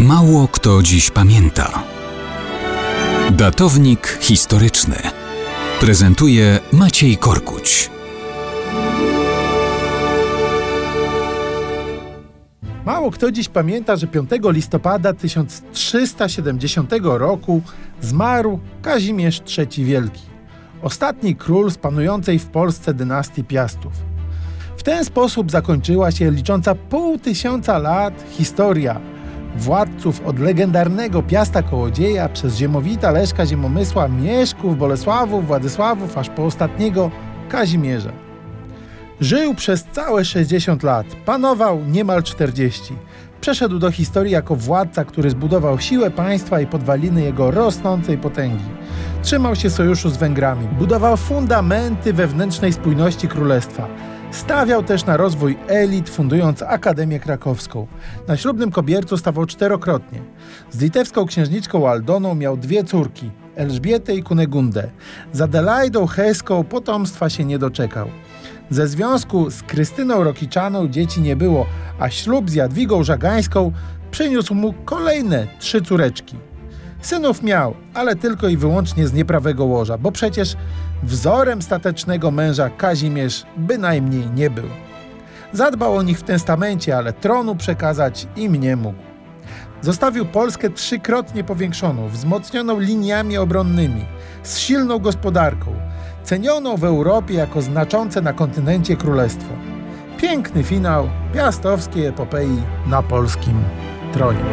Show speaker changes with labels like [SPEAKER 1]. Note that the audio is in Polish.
[SPEAKER 1] Mało kto dziś pamięta. Datownik historyczny prezentuje Maciej Korkuć.
[SPEAKER 2] Mało kto dziś pamięta, że 5 listopada 1370 roku zmarł Kazimierz III Wielki, ostatni król z panującej w Polsce dynastii Piastów. W ten sposób zakończyła się licząca pół tysiąca lat historia władców od legendarnego Piasta Kołodzieja przez Ziemowita, Leszka, Ziemomysła, Mieszków, Bolesławów, Władysławów, aż po ostatniego Kazimierza. Żył przez całe 60 lat, panował niemal 40. Przeszedł do historii jako władca, który zbudował siłę państwa i podwaliny jego rosnącej potęgi. Trzymał się sojuszu z Węgrami, budował fundamenty wewnętrznej spójności królestwa. Stawiał też na rozwój elit, fundując Akademię Krakowską. Na ślubnym kobiercu stawał czterokrotnie. Z litewską księżniczką Aldoną miał dwie córki, Elżbietę i Kunegundę. Z Adelaidą Heską potomstwa się nie doczekał. Ze związku z Krystyną Rokiczaną dzieci nie było, a ślub z Jadwigą Żagańską przyniósł mu kolejne trzy córeczki. Synów miał, ale tylko i wyłącznie z nieprawego łoża, bo przecież wzorem statecznego męża Kazimierz bynajmniej nie był. Zadbał o nich w testamencie, ale tronu przekazać im nie mógł. Zostawił Polskę trzykrotnie powiększoną, wzmocnioną liniami obronnymi, z silną gospodarką, cenioną w Europie jako znaczące na kontynencie królestwo. Piękny finał piastowskiej epopei na polskim tronie.